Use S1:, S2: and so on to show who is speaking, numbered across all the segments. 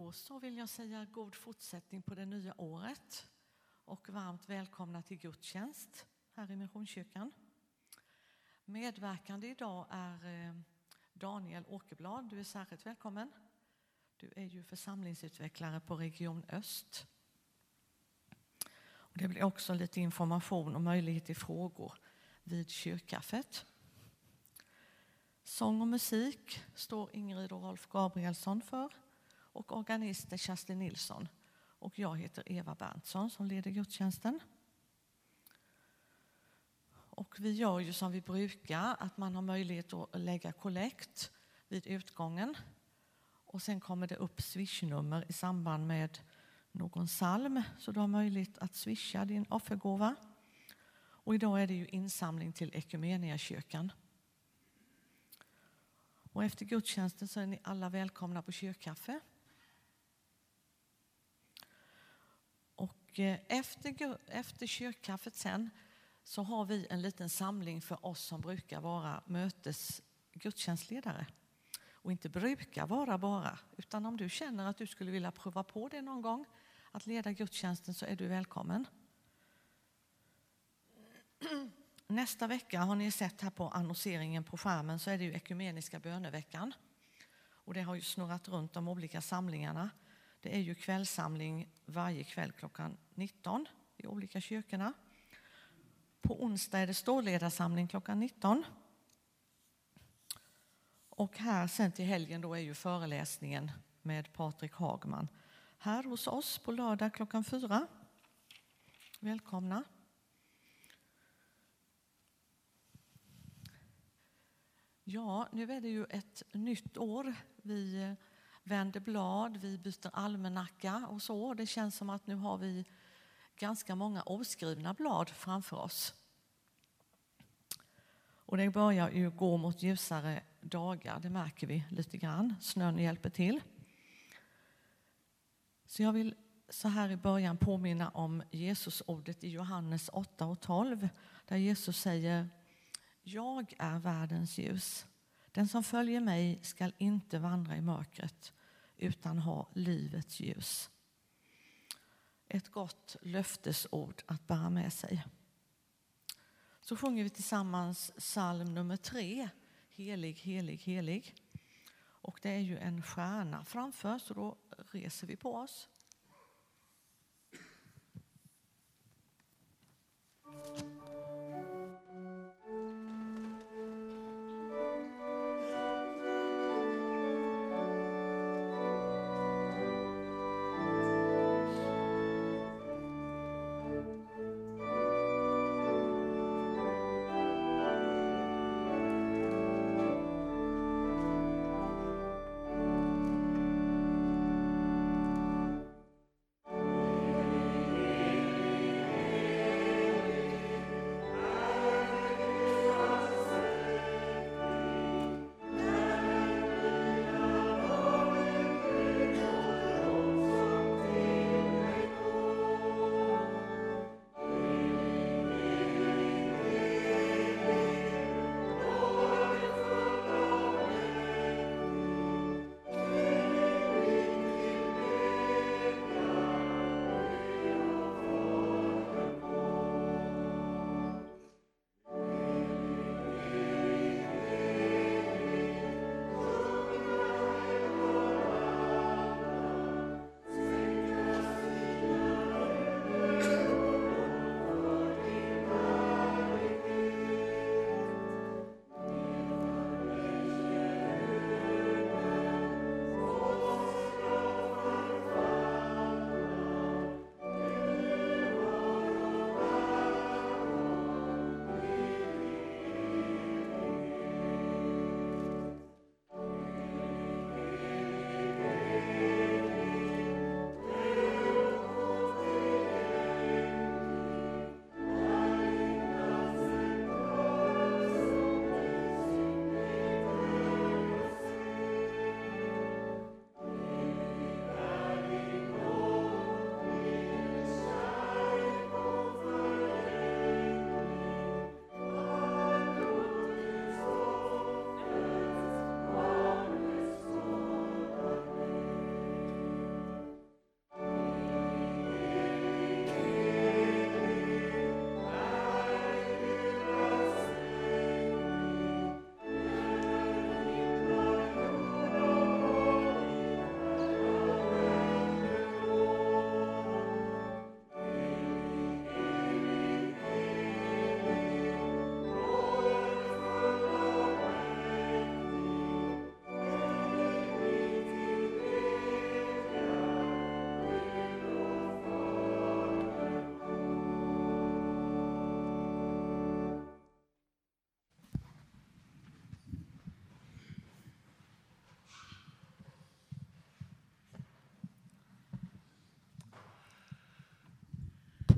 S1: Då så vill jag säga god fortsättning på det nya året och varmt välkomna till gudstjänst här i Missionskyrkan. Medverkande idag är eh, Daniel Åkerblad, du är särskilt välkommen. Du är ju församlingsutvecklare på Region Öst. Och det blir också lite information och möjlighet till frågor vid kyrkkaffet. Sång och musik står Ingrid och Rolf Gabrielsson för och organist är Kerstin Nilsson. Och jag heter Eva Berntsson som leder gudstjänsten. Och vi gör ju som vi brukar, att man har möjlighet att lägga kollekt vid utgången. Och sen kommer det upp swishnummer i samband med någon psalm, så du har möjlighet att swisha din offergåva. Och idag är det ju insamling till Ekumeniakyrkan. Och efter gudstjänsten så är ni alla välkomna på kyrkkaffe. Och eh, Eh, efter, efter kyrkkaffet sen så har vi en liten samling för oss som brukar vara mötes gudstjänstledare. Och inte brukar vara bara, utan om du känner att du skulle vilja prova på det någon gång, att leda gudstjänsten så är du välkommen. Nästa vecka har ni sett här på annonseringen på skärmen så är det ju ekumeniska böneveckan. Och det har ju snurrat runt de olika samlingarna. Det är ju kvällssamling varje kväll klockan 19 i olika kyrkorna. På onsdag är det ståledarsamling klockan 19. Och här sen till helgen då är ju föreläsningen med Patrik Hagman här hos oss på lördag klockan 4. Välkomna. Ja, nu är det ju ett nytt år. Vi vänder blad, vi byter almanacka och så. Det känns som att nu har vi ganska många oskrivna blad framför oss. Och det börjar ju gå mot ljusare dagar, det märker vi lite grann. Snön hjälper till. Så jag vill så här i början påminna om Jesusordet i Johannes 8 och 12 där Jesus säger Jag är världens ljus. Den som följer mig skall inte vandra i mörkret utan ha livets ljus. Ett gott löftesord att bära med sig. Så sjunger vi tillsammans psalm nummer tre, Helig, helig, helig. Och det är ju en stjärna framför, så då reser vi på oss.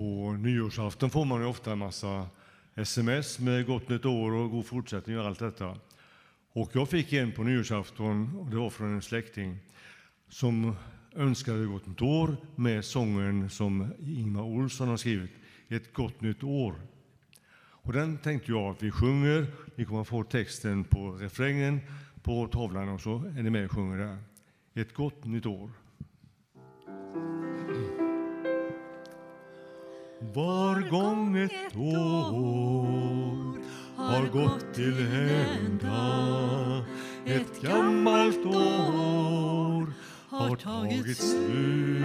S2: På nyårsafton får man ju ofta en massa sms med gott nytt år och god fortsättning och allt detta. Och jag fick en på nyårsafton, och det var från en släkting, som önskade gott nytt år med sången som Ingmar Olsson har skrivit, Ett gott nytt år. Och den tänkte jag att vi sjunger, Ni kommer att få texten på refrängen på tavlan och så är ni med och sjunger där. Ett gott nytt år. Var gång ett år har gått till ända Ett gammalt år har tagit slut.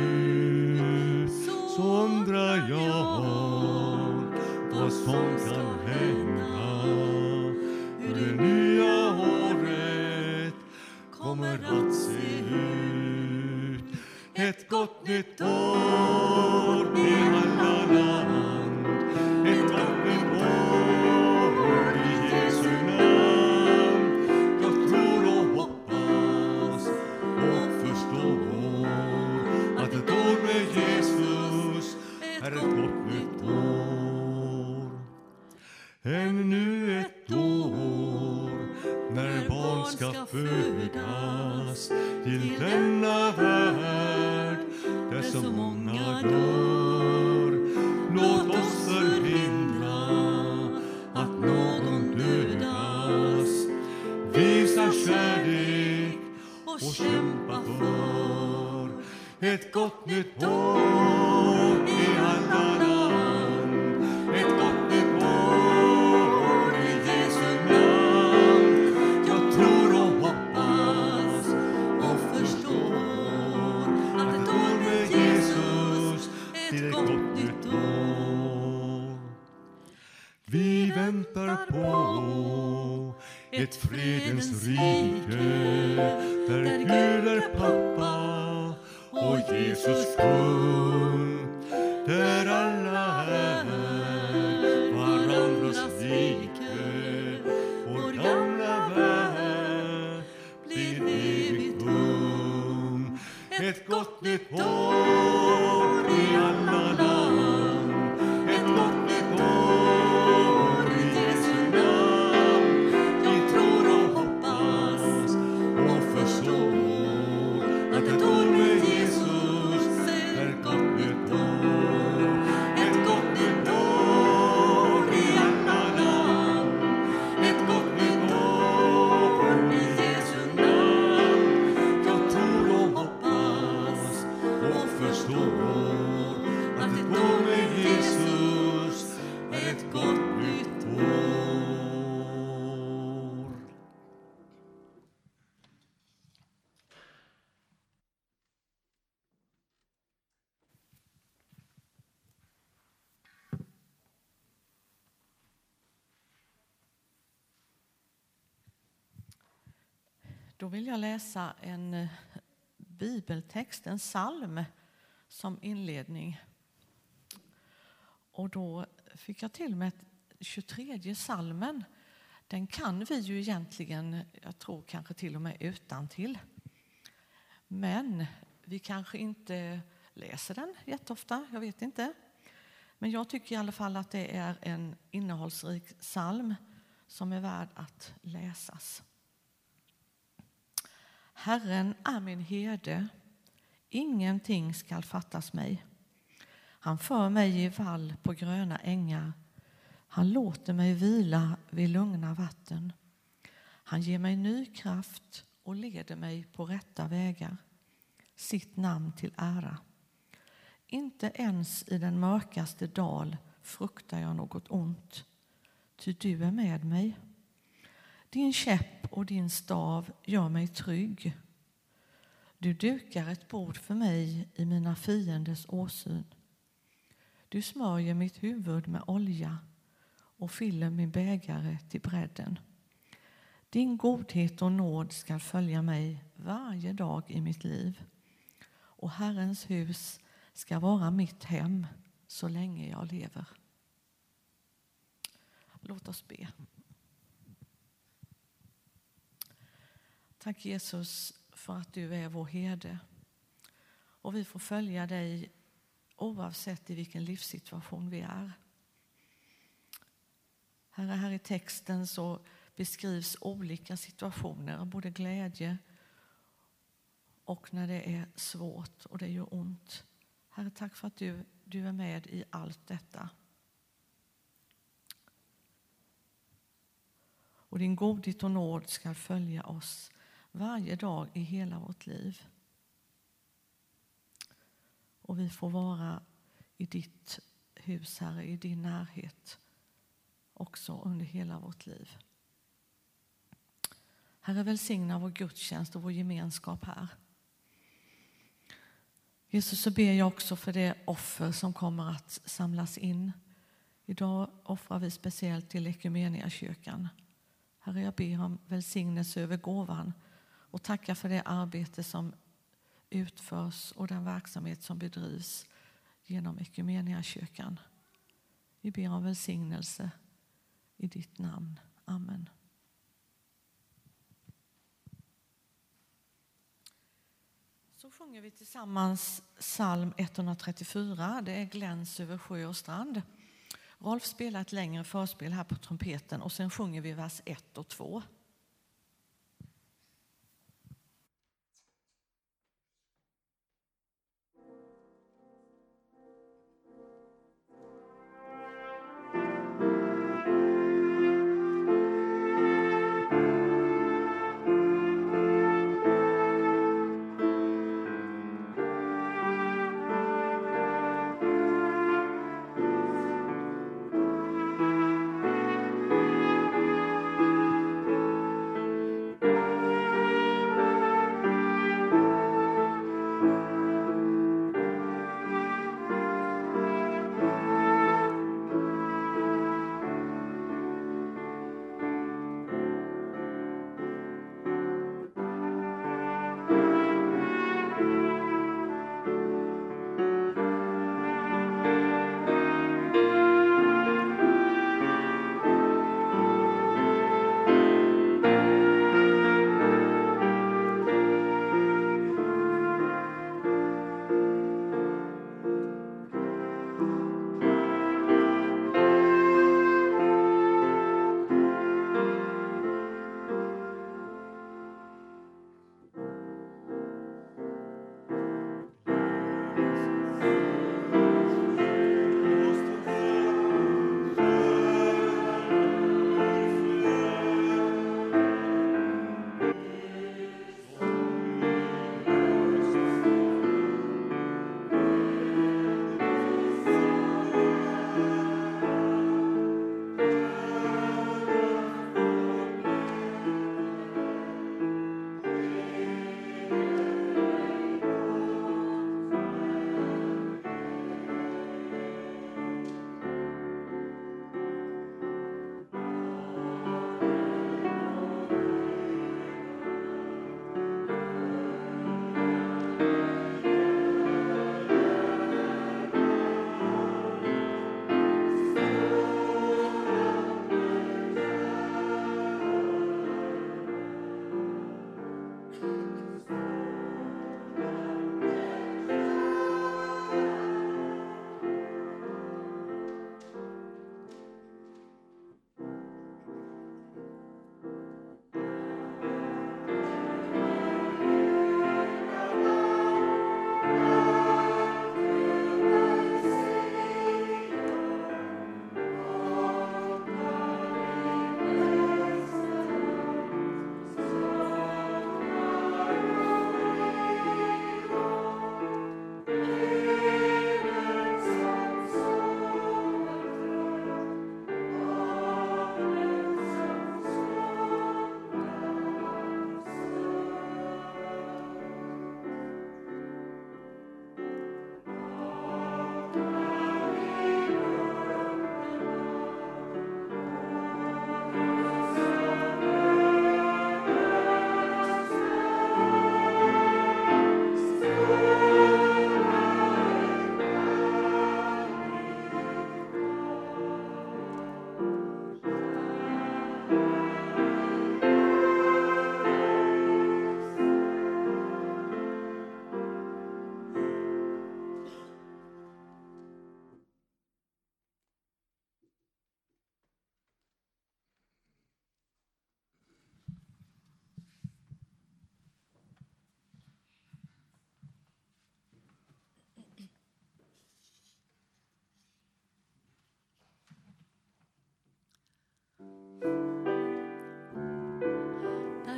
S1: Då vill jag läsa en eh, bibeltext, en psalm, som inledning. Och då fick jag till mig 23 salmen. Den kan vi ju egentligen, jag tror kanske till och med utan till. Men vi kanske inte läser den jätteofta, jag vet inte. Men jag tycker i alla fall att det är en innehållsrik psalm som är värd att läsas. Herren är min herde, ingenting skall fattas mig. Han för mig i vall på gröna ängar. Han låter mig vila vid lugna vatten. Han ger mig ny kraft och leder mig på rätta vägar, sitt namn till ära. Inte ens i den mörkaste dal fruktar jag något ont, ty du är med mig. Din käpp och din stav gör mig trygg. Du dukar ett bord för mig i mina fienders åsyn. Du smörjer mitt huvud med olja och fyller min bägare till bredden. Din godhet och nåd skall följa mig varje dag i mitt liv och Herrens hus ska vara mitt hem så länge jag lever. Låt oss be. Tack Jesus för att du är vår herde. Och vi får följa dig oavsett i vilken livssituation vi är. Herre, här i texten så beskrivs olika situationer, både glädje och när det är svårt och det gör ont. Herre, tack för att du, du är med i allt detta. Och din godhet och nåd ska följa oss varje dag i hela vårt liv. Och vi får vara i ditt hus, Herre, i din närhet också under hela vårt liv. Herre, välsigna vår gudstjänst och vår gemenskap här. Jesus, så ber jag också för det offer som kommer att samlas in. Idag offrar vi speciellt till kyrkan. Herre, jag ber om välsignelse över gåvan och tacka för det arbete som utförs och den verksamhet som bedrivs genom kyrkan. Vi ber om välsignelse i ditt namn. Amen. Så sjunger vi tillsammans psalm 134. Det är Gläns över sjö och strand. Rolf spelar ett längre förspel här på trumpeten och sen sjunger vi vers 1 och 2.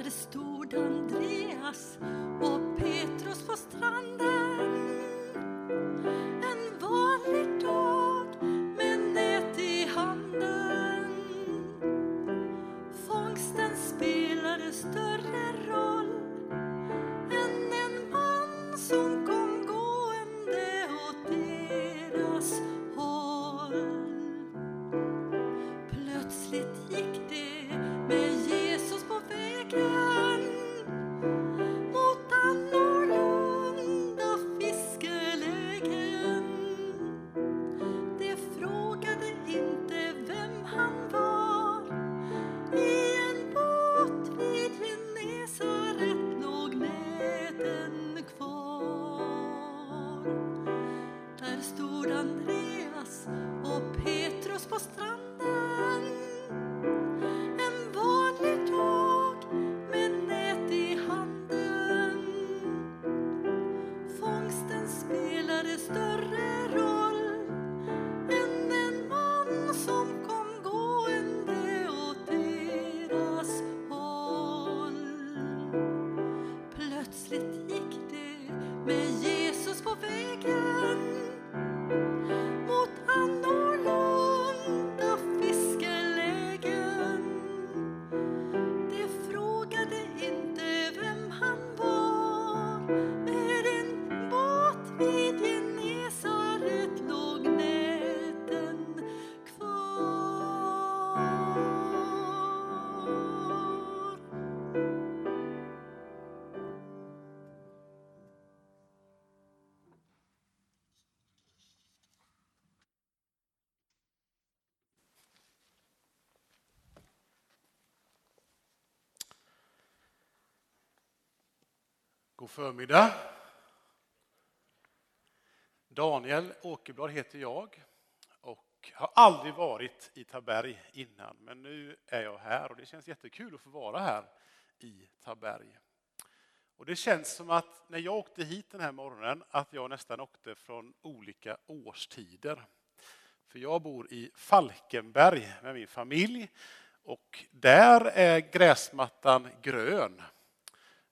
S2: Där stod Andreas och Petrus på stranden.
S3: God förmiddag. Daniel Åkerblad heter jag och har aldrig varit i Taberg innan, men nu är jag här och det känns jättekul att få vara här i Taberg. Och det känns som att när jag åkte hit den här morgonen att jag nästan åkte från olika årstider. För jag bor i Falkenberg med min familj och där är gräsmattan grön.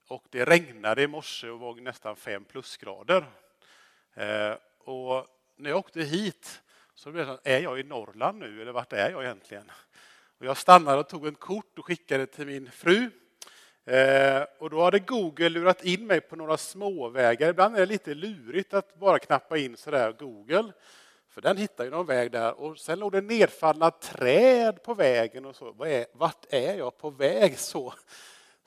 S3: Och det regnade i morse och var nästan fem plusgrader. Eh, och när jag åkte hit så blev det så, är jag i Norrland nu eller vart är jag egentligen? Och jag stannade och tog ett kort och skickade till min fru. Eh, och då hade Google lurat in mig på några småvägar. Ibland är det lite lurigt att bara knappa in sådär Google. För den hittar ju någon väg där och sen låg det nedfallna träd på vägen och så. Vart är jag på väg så?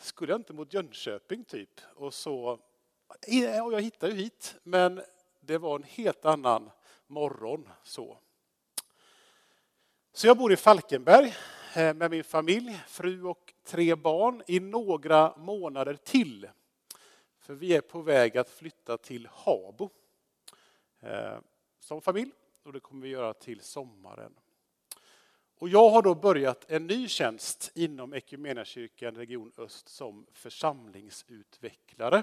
S3: Skulle jag inte mot Jönköping typ? Och så, ja, jag hittade ju hit, men det var en helt annan morgon så. Så jag bor i Falkenberg eh, med min familj, fru och tre barn i några månader till. För vi är på väg att flytta till Habo eh, som familj och det kommer vi göra till sommaren. Och jag har då börjat en ny tjänst inom Equmeniakyrkan Region Öst som församlingsutvecklare.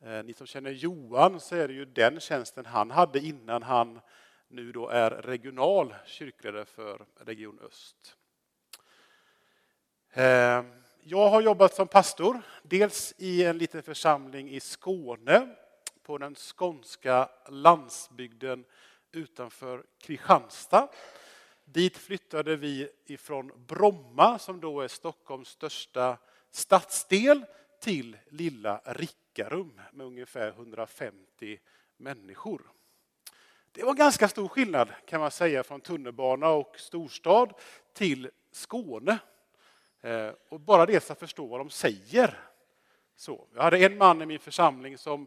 S3: Eh, ni som känner Johan så är det ju den tjänsten han hade innan han nu då är regional kyrkledare för Region Öst. Eh, jag har jobbat som pastor, dels i en liten församling i Skåne på den skånska landsbygden utanför Kristianstad. Dit flyttade vi ifrån Bromma, som då är Stockholms största stadsdel, till lilla Rickarum med ungefär 150 människor. Det var ganska stor skillnad kan man säga från tunnelbana och storstad till Skåne. Eh, och bara det att förstå vad de säger. Så, jag hade en man i min församling som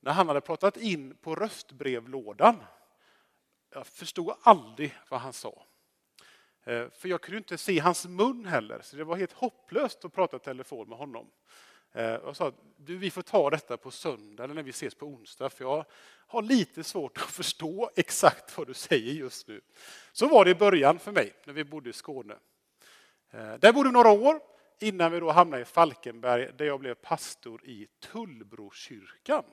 S3: när han hade pratat in på röstbrevlådan, jag förstod aldrig vad han sa. Eh, för jag kunde inte se hans mun heller, så det var helt hopplöst att prata i telefon med honom. Eh, jag sa, du, vi får ta detta på söndag eller när vi ses på onsdag, för jag har lite svårt att förstå exakt vad du säger just nu. Så var det i början för mig, när vi bodde i Skåne. Eh, där bodde vi några år innan vi då hamnade i Falkenberg, där jag blev pastor i Tullbrokyrkan.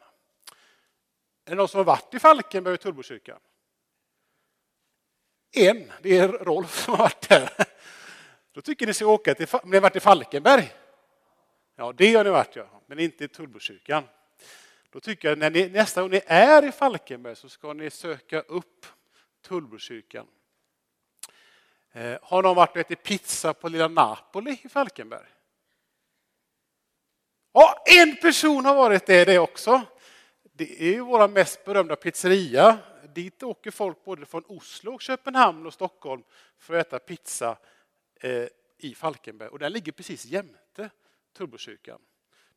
S3: Är det någon som har varit i Falkenberg och Tullbrokyrkan? En, det är Rolf som har varit där. Då tycker ni ska åka till, ni har varit i Falkenberg? Ja, det har ni varit, ja. men inte i Tullbokyrkan. Då tycker jag när ni, nästa gång ni är i Falkenberg så ska ni söka upp Tullbokyrkan. Eh, har någon varit och ätit pizza på Lilla Napoli i Falkenberg? Ja, en person har varit det, det också. Det är ju vår mest berömda pizzeria. Dit åker folk både från Oslo, Köpenhamn och Stockholm för att äta pizza eh, i Falkenberg. Och den ligger precis jämte Tullbrokyrkan.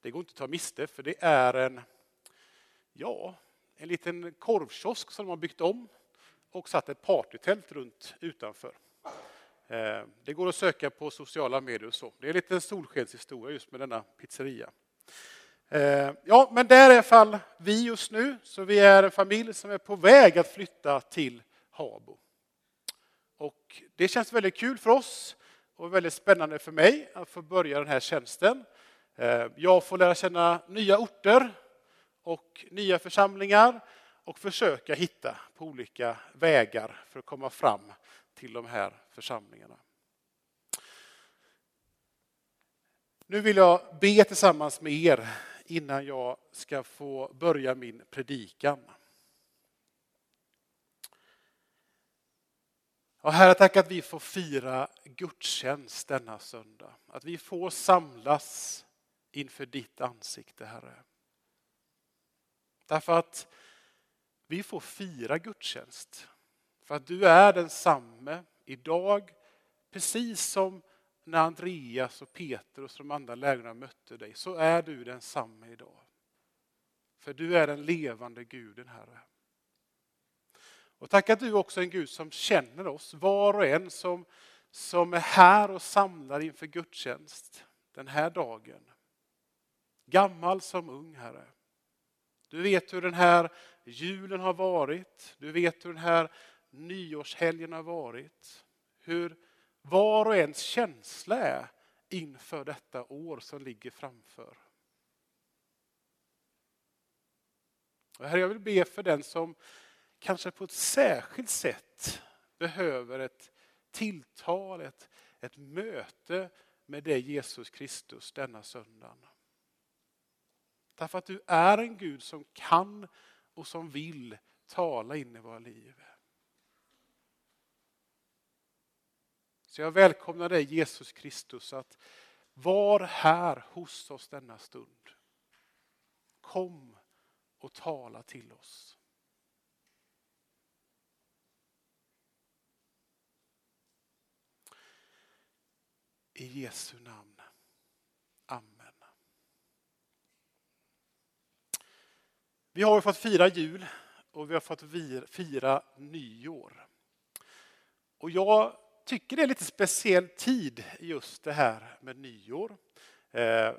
S3: Det går inte att ta miste för det är en, ja, en liten korvkiosk som de har byggt om och satt ett partytält runt utanför. Eh, det går att söka på sociala medier och så. Det är en liten solskenshistoria just med denna pizzeria. Eh, ja, men där är i alla fall vi just nu. Så vi är en familj som är på väg att flytta till Habo. Och det känns väldigt kul för oss och väldigt spännande för mig att få börja den här tjänsten. Eh, jag får lära känna nya orter och nya församlingar och försöka hitta på olika vägar för att komma fram till de här församlingarna. Nu vill jag be tillsammans med er innan jag ska få börja min predikan. Och herre, tack att vi får fira gudstjänst denna söndag. Att vi får samlas inför ditt ansikte, Herre. Därför att vi får fira gudstjänst. För att du är densamme idag, precis som när Andreas och Peter och de andra lärjungarna mötte dig, så är du densamme idag. För du är den levande guden, Herre. Och tack att du också är en Gud som känner oss, var och en som, som är här och samlar inför gudstjänst den här dagen. Gammal som ung, Herre. Du vet hur den här julen har varit. Du vet hur den här nyårshelgen har varit. Hur var och ens känsla är inför detta år som ligger framför. Och herre, jag vill be för den som kanske på ett särskilt sätt behöver ett tilltal, ett, ett möte med dig Jesus Kristus denna söndagen. Därför att du är en Gud som kan och som vill tala in i våra liv. Så jag välkomnar dig Jesus Kristus att var här hos oss denna stund. Kom och tala till oss. I Jesu namn. Amen. Vi har fått fira jul och vi har fått fira nyår. Och jag tycker det är lite speciell tid just det här med nyår. Eh,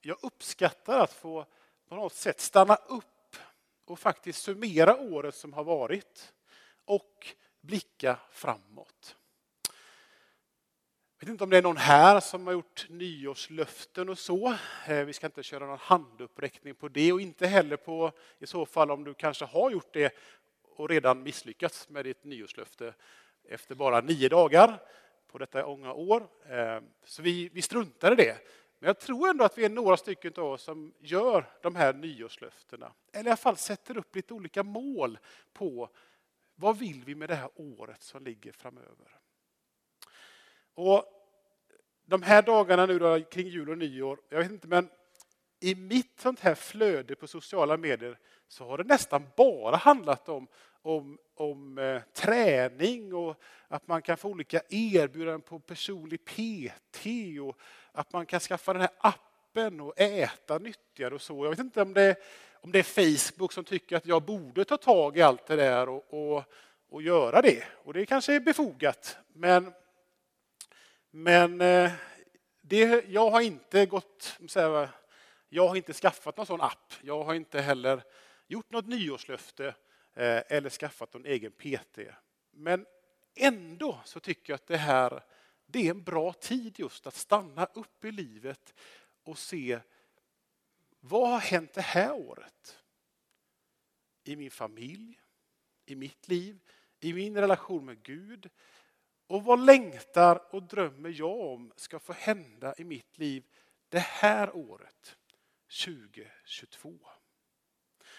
S3: jag uppskattar att få på något sätt stanna upp och faktiskt summera året som har varit och blicka framåt. Jag vet inte om det är någon här som har gjort nyårslöften och så. Eh, vi ska inte köra någon handuppräckning på det och inte heller på i så fall om du kanske har gjort det och redan misslyckats med ditt nyårslöfte efter bara nio dagar på detta unga år. Eh, så vi, vi struntar i det. Men jag tror ändå att vi är några stycken av oss som gör de här nyårslöftena. Eller i alla fall sätter upp lite olika mål på vad vill vi med det här året som ligger framöver. Och de här dagarna nu då, kring jul och nyår, jag vet inte men i mitt sånt här flöde på sociala medier så har det nästan bara handlat om, om, om eh, träning och att man kan få olika erbjudanden på personlig PT och att man kan skaffa den här appen och äta nyttigare och så. Jag vet inte om det, om det är Facebook som tycker att jag borde ta tag i allt det där och, och, och göra det. Och det kanske är befogat. Men men eh, det, jag har inte gått, jag har inte skaffat någon sån app. Jag har inte heller gjort något nyårslöfte Eh, eller skaffat någon egen PT. Men ändå så tycker jag att det här det är en bra tid just att stanna upp i livet och se vad har hänt det här året? I min familj, i mitt liv, i min relation med Gud, och vad längtar och drömmer jag om ska få hända i mitt liv det här året, 2022.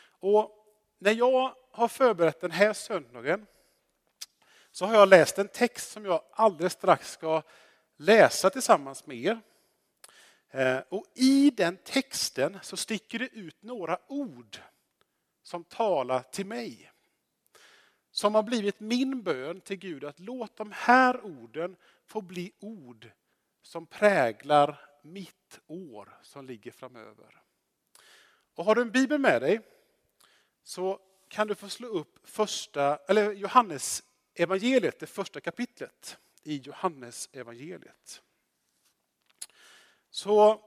S3: Och när jag har förberett den här söndagen så har jag läst en text som jag alldeles strax ska läsa tillsammans med er. Eh, och i den texten så sticker det ut några ord som talar till mig. Som har blivit min bön till Gud att låt de här orden få bli ord som präglar mitt år som ligger framöver. Och har du en bibel med dig så kan du få slå upp första, eller Johannes evangeliet, det första kapitlet i Johannes evangeliet. Så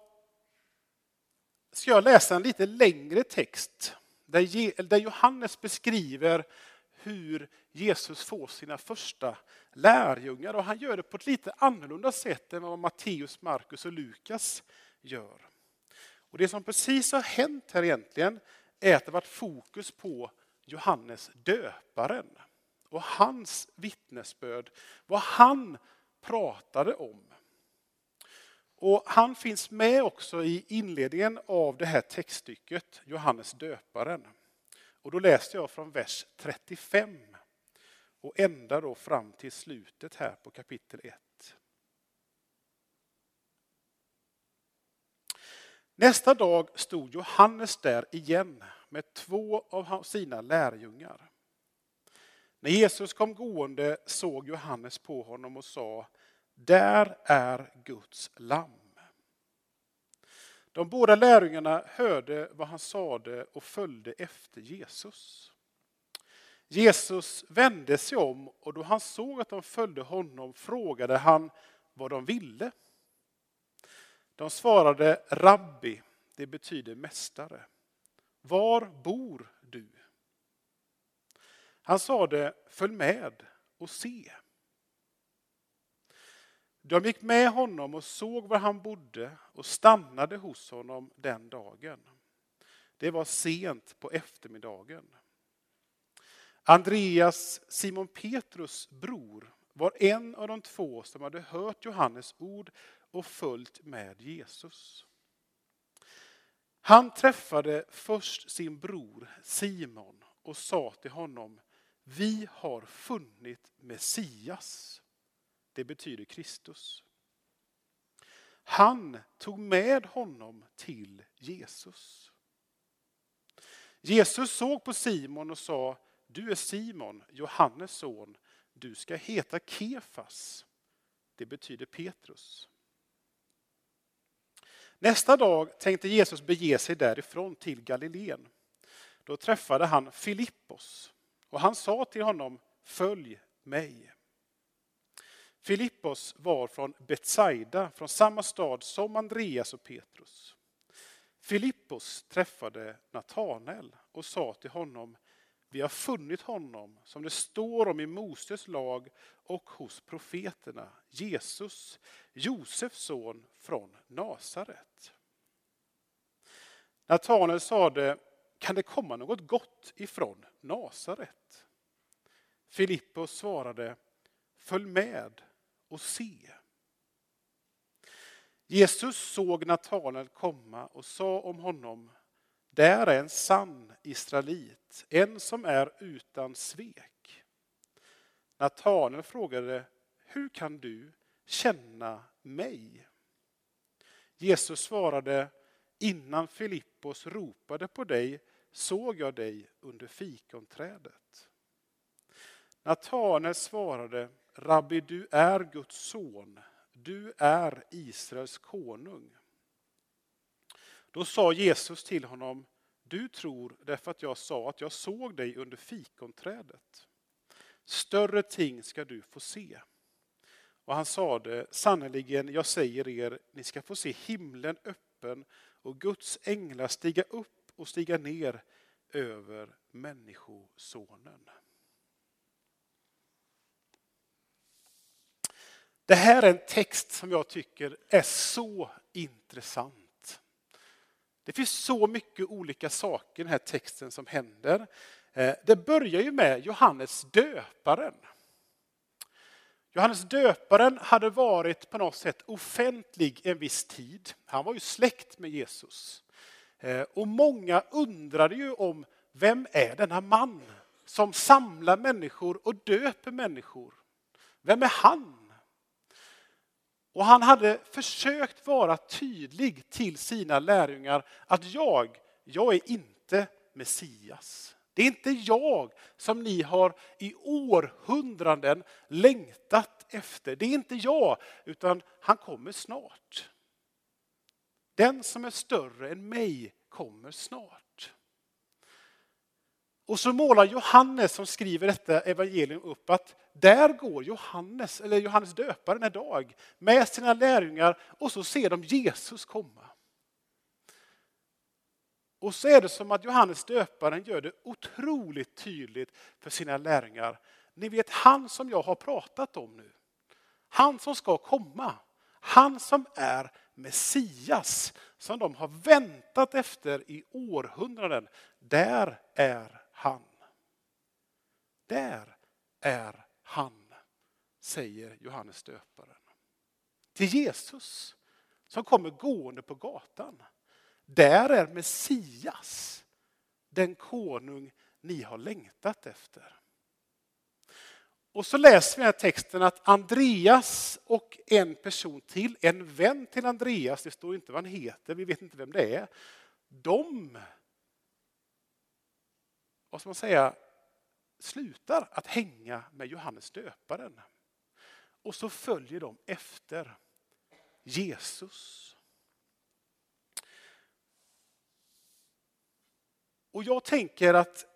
S3: ska jag läsa en lite längre text där Johannes beskriver hur Jesus får sina första lärjungar. Och han gör det på ett lite annorlunda sätt än vad Matteus, Markus och Lukas gör. Och Det som precis har hänt här egentligen är att det varit fokus på Johannes döparen och hans vittnesbörd, vad han pratade om. Och han finns med också i inledningen av det här textstycket, Johannes döparen. Och då läste jag från vers 35 och ända då fram till slutet här på kapitel 1. Nästa dag stod Johannes där igen med två av sina lärjungar. När Jesus kom gående såg Johannes på honom och sa, där är Guds lamm. De båda lärjungarna hörde vad han sade och följde efter Jesus. Jesus vände sig om och då han såg att de följde honom frågade han vad de ville. De svarade Rabbi, det betyder mästare. Var bor du? Han sade, följ med och se. De gick med honom och såg var han bodde och stannade hos honom den dagen. Det var sent på eftermiddagen. Andreas, Simon Petrus bror, var en av de två som hade hört Johannes ord och följt med Jesus. Han träffade först sin bror Simon och sa till honom, vi har funnit Messias. Det betyder Kristus. Han tog med honom till Jesus. Jesus såg på Simon och sa, du är Simon, Johannes son, du ska heta Kefas. Det betyder Petrus. Nästa dag tänkte Jesus bege sig därifrån till Galileen. Då träffade han Filippos och han sa till honom, följ mig. Filippos var från Betsaida, från samma stad som Andreas och Petrus. Filippos träffade Natanael och sa till honom, vi har funnit honom som det står om i Moses lag och hos profeterna, Jesus, Josefs son från Nasaret. Natanael sade, kan det komma något gott ifrån Nasaret? Filippos svarade, följ med och se. Jesus såg Natanael komma och sa om honom, där är en sann israelit, en som är utan svek. Natanael frågade, hur kan du känna mig? Jesus svarade, innan Filippos ropade på dig såg jag dig under fikonträdet. Natanael svarade, Rabbi, du är Guds son, du är Israels konung. Då sa Jesus till honom, du tror därför att jag sa att jag såg dig under fikonträdet. Större ting ska du få se. Och han sade, sannerligen, jag säger er, ni ska få se himlen öppen och Guds änglar stiga upp och stiga ner över Människosonen. Det här är en text som jag tycker är så intressant. Det finns så mycket olika saker i den här texten som händer. Eh, det börjar ju med Johannes döparen. Johannes döparen hade varit på något sätt offentlig en viss tid. Han var ju släkt med Jesus. Eh, och många undrade ju om vem är denna man som samlar människor och döper människor? Vem är han? Och han hade försökt vara tydlig till sina lärjungar att jag, jag är inte Messias. Det är inte jag som ni har i århundraden längtat efter. Det är inte jag, utan han kommer snart. Den som är större än mig kommer snart. Och så målar Johannes som skriver detta evangelium upp att där går Johannes, eller Johannes döparen en dag med sina lärjungar och så ser de Jesus komma. Och så är det som att Johannes döparen gör det otroligt tydligt för sina lärjungar. Ni vet han som jag har pratat om nu. Han som ska komma. Han som är Messias som de har väntat efter i århundraden. Där är han. Där är han, säger Johannes döparen. Till Jesus som kommer gående på gatan. Där är Messias, den konung ni har längtat efter. Och så läser vi den här texten att Andreas och en person till, en vän till Andreas, det står inte vad han heter, vi vet inte vem det är. De, vad ska man säga, slutar att hänga med Johannes döparen. Och så följer de efter Jesus. Och jag tänker att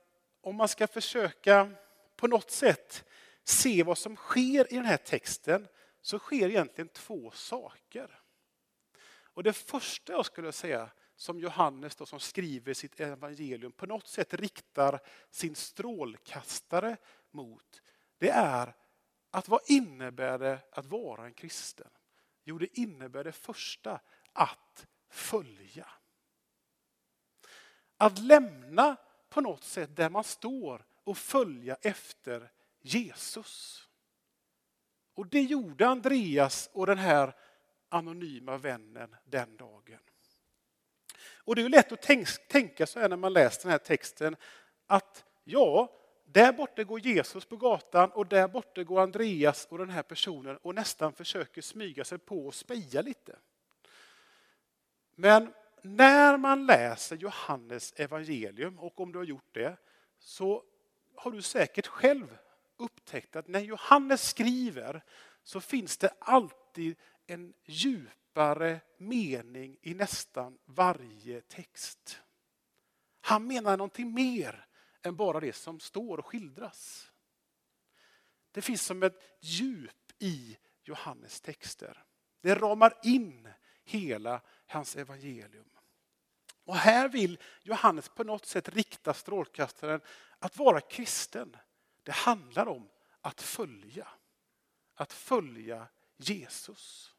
S3: om man ska försöka på något sätt se vad som sker i den här texten så sker egentligen två saker. Och det första jag skulle säga som Johannes då, som skriver sitt evangelium på något sätt riktar sin strålkastare mot, det är att vad innebär det att vara en kristen? Jo, det innebär det första, att följa. Att lämna på något sätt där man står och följa efter Jesus. Och det gjorde Andreas och den här anonyma vännen den dagen. Och det är lätt att tänka så här när man läser den här texten att ja, där borta går Jesus på gatan och där borta går Andreas och den här personen och nästan försöker smyga sig på och speja lite. Men när man läser Johannes evangelium, och om du har gjort det, så har du säkert själv upptäckt att när Johannes skriver så finns det alltid en djup djupare mening i nästan varje text. Han menar någonting mer än bara det som står och skildras. Det finns som ett djup i Johannes texter. Det ramar in hela hans evangelium. Och här vill Johannes på något sätt rikta strålkastaren att vara kristen. Det handlar om att följa. Att följa Jesus.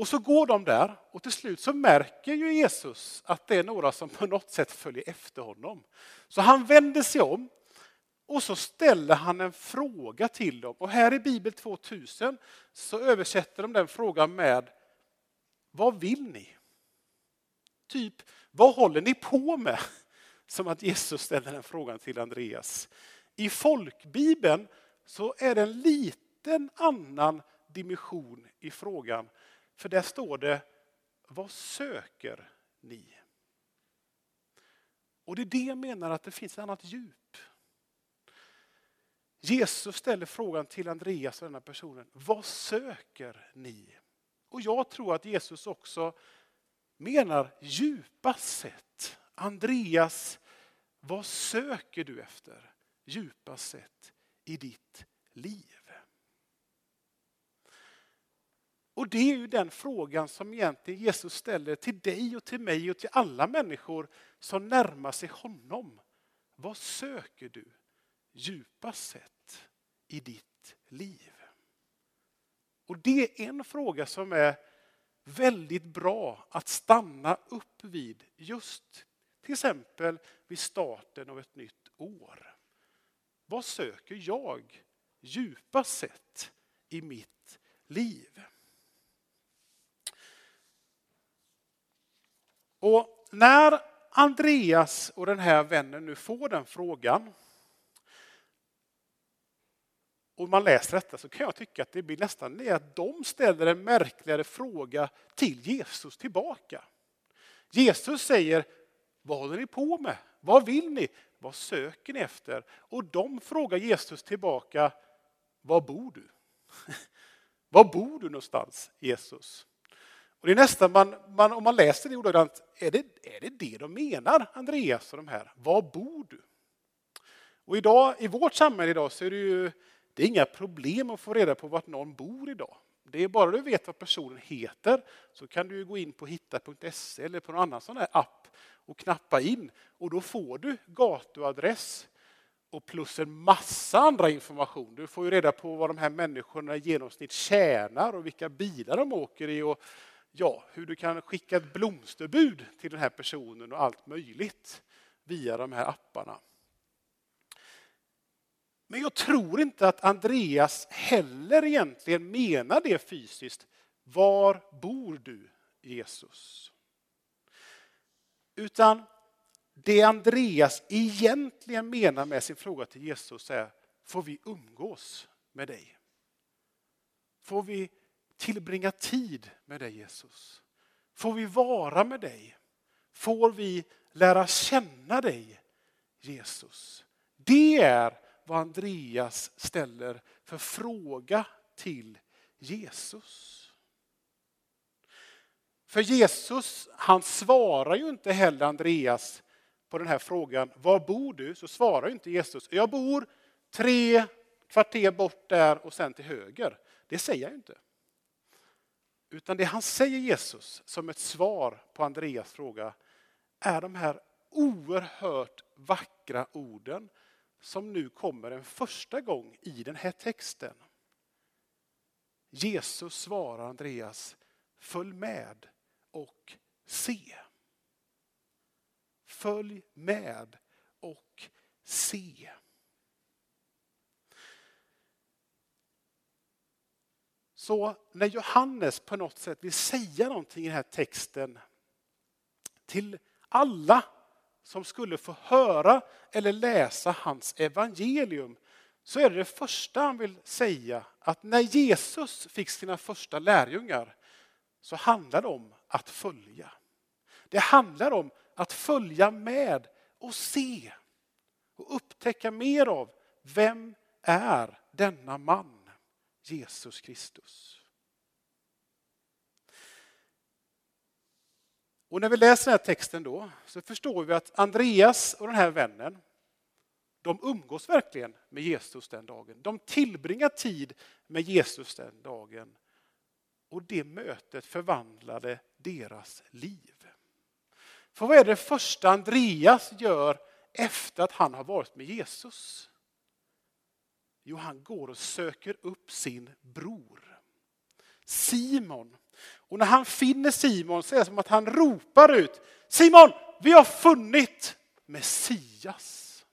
S3: Och så går de där och till slut så märker ju Jesus att det är några som på något sätt följer efter honom. Så han vänder sig om och så ställer han en fråga till dem. Och här i Bibel 2000 så översätter de den frågan med Vad vill ni? Typ, vad håller ni på med? Som att Jesus ställer den frågan till Andreas. I folkbibeln så är det en liten annan dimension i frågan. För där står det, vad söker ni? Och det är det jag menar att det finns ett annat djup. Jesus ställer frågan till Andreas och denna personen, vad söker ni? Och jag tror att Jesus också menar djupast sett. Andreas, vad söker du efter djupast sett i ditt liv? Och det är ju den frågan som egentligen Jesus ställer till dig och till mig och till alla människor som närmar sig honom. Vad söker du djupast sett i ditt liv? Och det är en fråga som är väldigt bra att stanna upp vid just till exempel vid starten av ett nytt år. Vad söker jag djupast sett i mitt liv? Och när Andreas och den här vännen nu får den frågan och man läser detta så kan jag tycka att det blir nästan det att de ställer en märkligare fråga till Jesus tillbaka. Jesus säger, vad håller ni på med? Vad vill ni? Vad söker ni efter? Och de frågar Jesus tillbaka, var bor du? var bor du någonstans, Jesus? Och det är nästan, man, man, om man läser det ordagrant, är det, är det det de menar, Andreas och de här? Var bor du? Och idag, i vårt samhälle idag så är det ju det är inga problem att få reda på vart någon bor idag. Det är bara du vet vad personen heter så kan du gå in på hitta.se eller på någon annan sån här app och knappa in och då får du gatuadress och plus en massa andra information. Du får ju reda på vad de här människorna i genomsnitt tjänar och vilka bilar de åker i och ja, hur du kan skicka ett blomsterbud till den här personen och allt möjligt via de här apparna. Men jag tror inte att Andreas heller egentligen menar det fysiskt. Var bor du Jesus? Utan det Andreas egentligen menar med sin fråga till Jesus är, får vi umgås med dig? Får vi tillbringa tid med dig Jesus? Får vi vara med dig? Får vi lära känna dig Jesus? Det är vad Andreas ställer för fråga till Jesus. För Jesus, han svarar ju inte heller Andreas på den här frågan, var bor du? Så svarar ju inte Jesus, jag bor tre kvarter bort där och sen till höger. Det säger han inte. Utan det han säger Jesus som ett svar på Andreas fråga är de här oerhört vackra orden som nu kommer en första gång i den här texten. Jesus svarar Andreas, följ med och se. Följ med och se. Så när Johannes på något sätt vill säga någonting i den här texten till alla som skulle få höra eller läsa hans evangelium så är det det första han vill säga att när Jesus fick sina första lärjungar så handlar det om att följa. Det handlar om att följa med och se och upptäcka mer av vem är denna man, Jesus Kristus. Och när vi läser den här texten då så förstår vi att Andreas och den här vännen de umgås verkligen med Jesus den dagen. De tillbringar tid med Jesus den dagen. Och det mötet förvandlade deras liv. För vad är det första Andreas gör efter att han har varit med Jesus? Jo, han går och söker upp sin bror. Simon. Och när han finner Simon så är det som att han ropar ut Simon, vi har funnit Messias.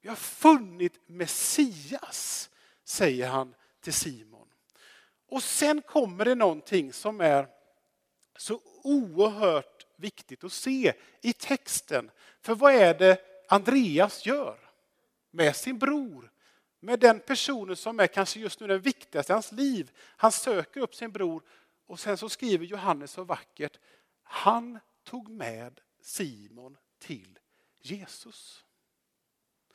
S3: Vi har funnit Messias, säger han till Simon. Och sen kommer det någonting som är så oerhört viktigt att se i texten. För vad är det Andreas gör med sin bror? Med den personen som är kanske just nu den viktigaste i hans liv. Han söker upp sin bror och sen så skriver Johannes så vackert. Han tog med Simon till Jesus.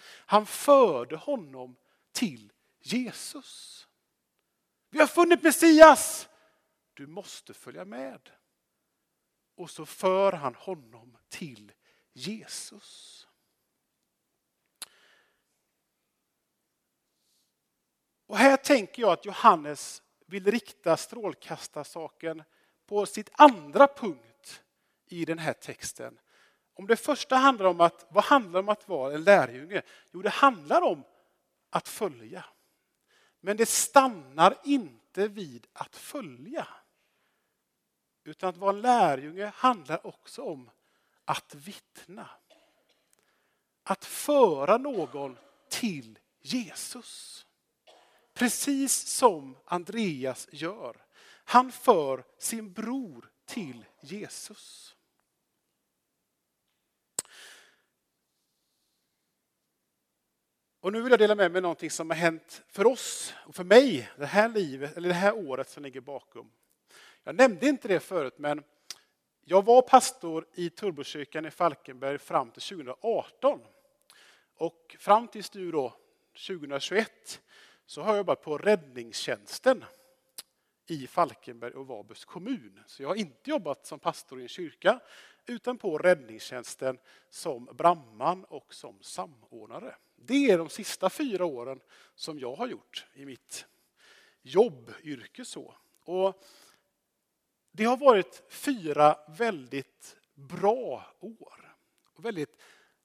S3: Han förde honom till Jesus. Vi har funnit Messias. Du måste följa med. Och så för han honom till Jesus. Och här tänker jag att Johannes vill rikta strålkastarsaken på sitt andra punkt i den här texten. Om det första handlar om att, vad handlar om att vara en lärjunge? Jo, det handlar om att följa. Men det stannar inte vid att följa. Utan att vara en lärjunge handlar också om att vittna. Att föra någon till Jesus precis som Andreas gör. Han för sin bror till Jesus. Och nu vill jag dela med mig någonting som har hänt för oss och för mig det här livet, eller det här året som ligger bakom. Jag nämnde inte det förut, men jag var pastor i Turbokyrkan i Falkenberg fram till 2018. Och fram tills nu då, 2021 så har jag jobbat på räddningstjänsten i Falkenberg och Varbergs kommun. Så jag har inte jobbat som pastor i en kyrka utan på räddningstjänsten som brandman och som samordnare. Det är de sista fyra åren som jag har gjort i mitt jobbyrke. Så. Och det har varit fyra väldigt bra år. Och väldigt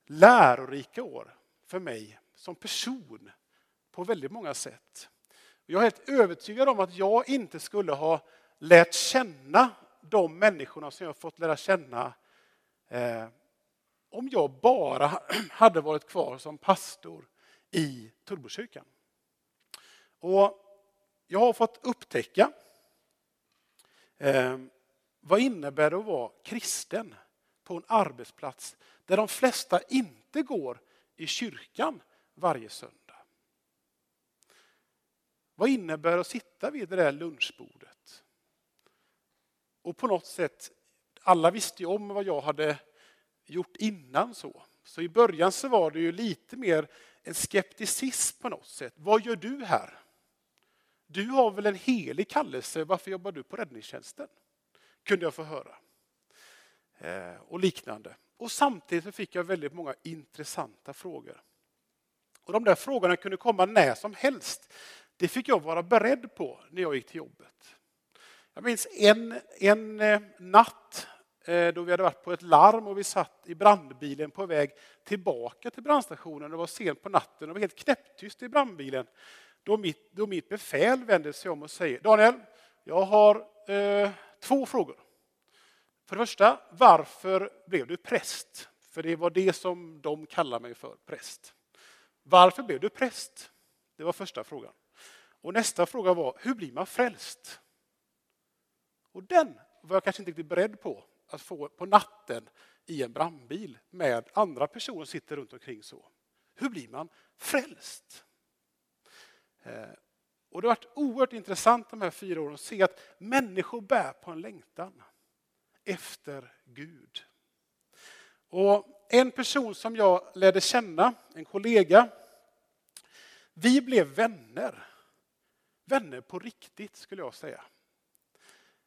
S3: lärorika år för mig som person på väldigt många sätt. Jag är helt övertygad om att jag inte skulle ha lärt känna de människorna som jag fått lära känna eh, om jag bara hade varit kvar som pastor i Tullbokyrkan. Och jag har fått upptäcka eh, vad innebär det att vara kristen på en arbetsplats där de flesta inte går i kyrkan varje söndag. Vad innebär det att sitta vid det där lunchbordet? Och på något sätt, alla visste ju om vad jag hade gjort innan så. Så i början så var det ju lite mer en skepticism på något sätt. Vad gör du här? Du har väl en helig kallelse, varför jobbar du på räddningstjänsten? Kunde jag få höra. Eh, och liknande. Och samtidigt fick jag väldigt många intressanta frågor. Och de där frågorna kunde komma när som helst. Det fick jag vara beredd på när jag gick till jobbet. Jag minns en, en eh, natt eh, då vi hade varit på ett larm och vi satt i brandbilen på väg tillbaka till brandstationen. Det var sent på natten och det var helt knäpptyst i brandbilen. Då mitt, då mitt befäl vänder sig om och säger Daniel, jag har eh, två frågor. För det första, varför blev du präst? För det var det som de kallar mig för, präst. Varför blev du präst? Det var första frågan. Och nästa fråga var, hur blir man frälst? Och den var jag kanske inte riktigt beredd på att få på natten i en brandbil med andra personer som sitter runt omkring så. Hur blir man frälst? Eh, och det har varit oerhört intressant de här fyra åren att se att människor bär på en längtan efter Gud. Och en person som jag lärde känna, en kollega, vi blev vänner vänner på riktigt skulle jag säga.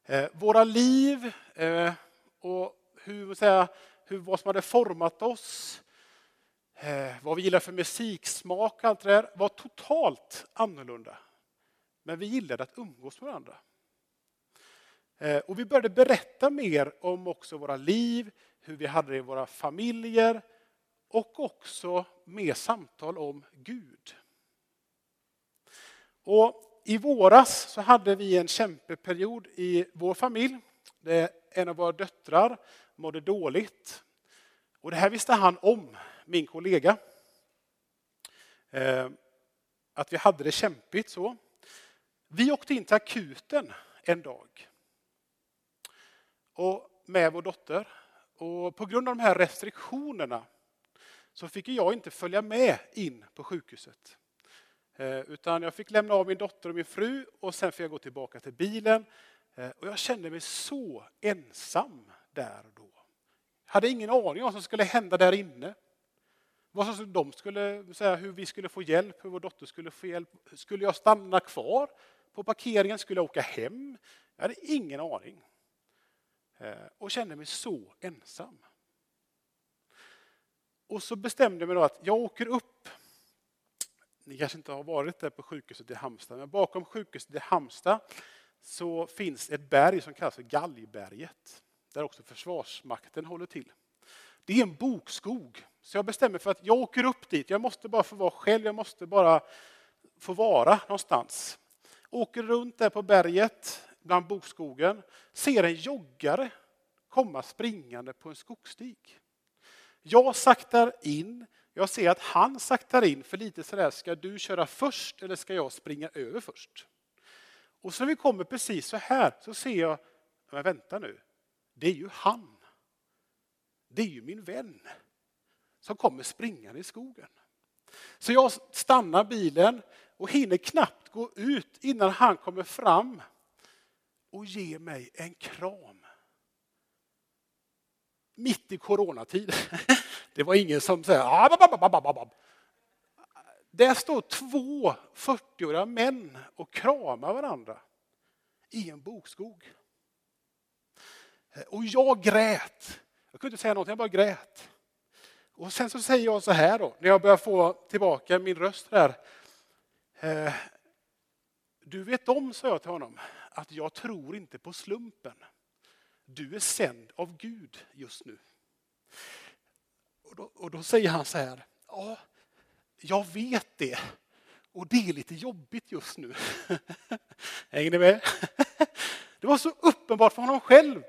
S3: Eh, våra liv eh, och hur, säga, hur, vad som hade format oss, eh, vad vi gillar för musiksmak allt det där var totalt annorlunda. Men vi gillade att umgås med varandra. Och vi började berätta mer om också våra liv, hur vi hade det i våra familjer och också mer samtal om Gud. Och i våras så hade vi en kämpeperiod i vår familj. Där en av våra döttrar mådde dåligt. Och det här visste han om, min kollega. Eh, att vi hade det kämpigt så. Vi åkte in till akuten en dag. Och med vår dotter. Och på grund av de här restriktionerna så fick jag inte följa med in på sjukhuset. Eh, utan jag fick lämna av min dotter och min fru och sen fick jag gå tillbaka till bilen. Eh, och jag kände mig så ensam där och då. Jag hade ingen aning om vad som skulle hända där inne. Vad som de skulle säga, hur vi skulle få hjälp, hur vår dotter skulle få hjälp. Skulle jag stanna kvar på parkeringen? Skulle jag åka hem? Jag hade ingen aning. Eh, och kände mig så ensam. Och så bestämde jag mig då att jag åker upp ni kanske inte har varit där på sjukhuset i Halmstad, men bakom sjukhuset i Halmstad så finns ett berg som kallas för Galgberget, där också Försvarsmakten håller till. Det är en bokskog, så jag bestämmer för att jag åker upp dit. Jag måste bara få vara själv, jag måste bara få vara någonstans. Åker runt där på berget, bland bokskogen, ser en joggare komma springande på en skogsstig. Jag saktar in, jag ser att han saktar in för lite sådär, ska du köra först eller ska jag springa över först? Och så när vi kommer precis så här så ser jag, men vänta nu, det är ju han. Det är ju min vän som kommer springande i skogen. Så jag stannar bilen och hinner knappt gå ut innan han kommer fram och ger mig en kram. Mitt i coronatid. Det var ingen som sa ah, Där står två 40-åriga män och kramar varandra i en bokskog. Eh, och jag grät. Jag kunde inte säga någonting, jag bara grät. Och sen så säger jag så här då, när jag börjar få tillbaka min röst där. Eh, du vet om, sa jag till honom, att jag tror inte på slumpen. Du är sänd av Gud just nu. Och då, och då säger han så här, ja, jag vet det. Och det är lite jobbigt just nu. Hänger ni med? Det var så uppenbart för honom själv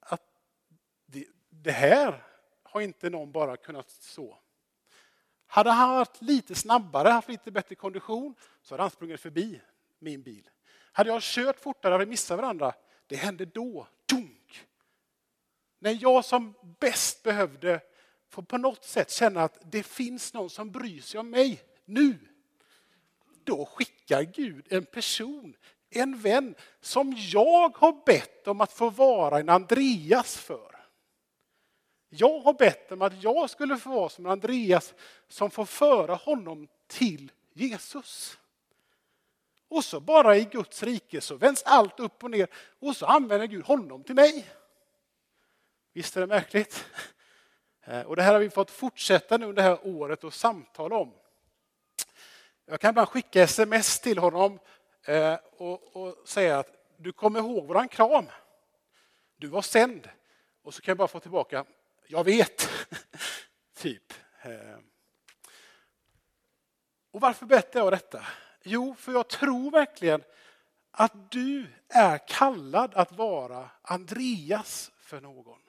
S3: att det, det här har inte någon bara kunnat så. Hade han varit lite snabbare, haft lite bättre kondition, så hade han sprungit förbi min bil. Hade jag kört fortare hade vi missat varandra. Det hände då. Dunk! När jag som bäst behövde får på något sätt känna att det finns någon som bryr sig om mig nu. Då skickar Gud en person, en vän som jag har bett om att få vara en Andreas för. Jag har bett om att jag skulle få vara som Andreas som får föra honom till Jesus. Och så bara i Guds rike så vänds allt upp och ner och så använder Gud honom till mig. Visst är det märkligt? Eh, och det här har vi fått fortsätta nu under det här året och samtala om. Jag kan bara skicka sms till honom eh, och, och säga att du kommer ihåg våran kram. Du var sänd. Och så kan jag bara få tillbaka, jag vet. typ. Eh. Och varför berättar jag detta? Jo, för jag tror verkligen att du är kallad att vara Andreas för någon.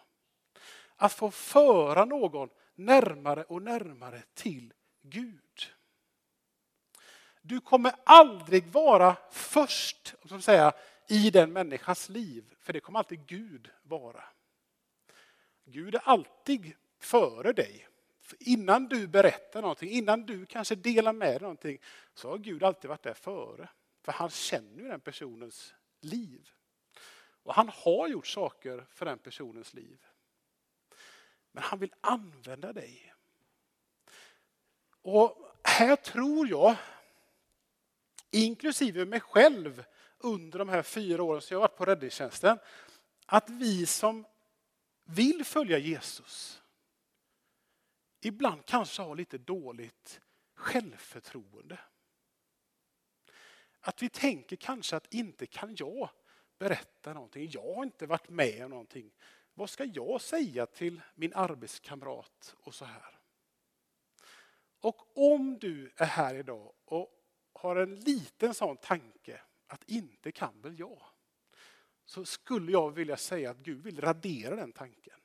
S3: Att få föra någon närmare och närmare till Gud. Du kommer aldrig vara först som säga, i den människans liv, för det kommer alltid Gud vara. Gud är alltid före dig. För innan du berättar någonting, innan du kanske delar med dig någonting, så har Gud alltid varit där före. För han känner ju den personens liv. Och han har gjort saker för den personens liv. Men han vill använda dig. Och här tror jag, inklusive mig själv under de här fyra åren som jag har varit på räddningstjänsten, att vi som vill följa Jesus ibland kanske har lite dåligt självförtroende. Att vi tänker kanske att inte kan jag berätta någonting. Jag har inte varit med om någonting. Vad ska jag säga till min arbetskamrat och så här? Och om du är här idag och har en liten sån tanke att inte kan väl jag? Så skulle jag vilja säga att Gud vill radera den tanken.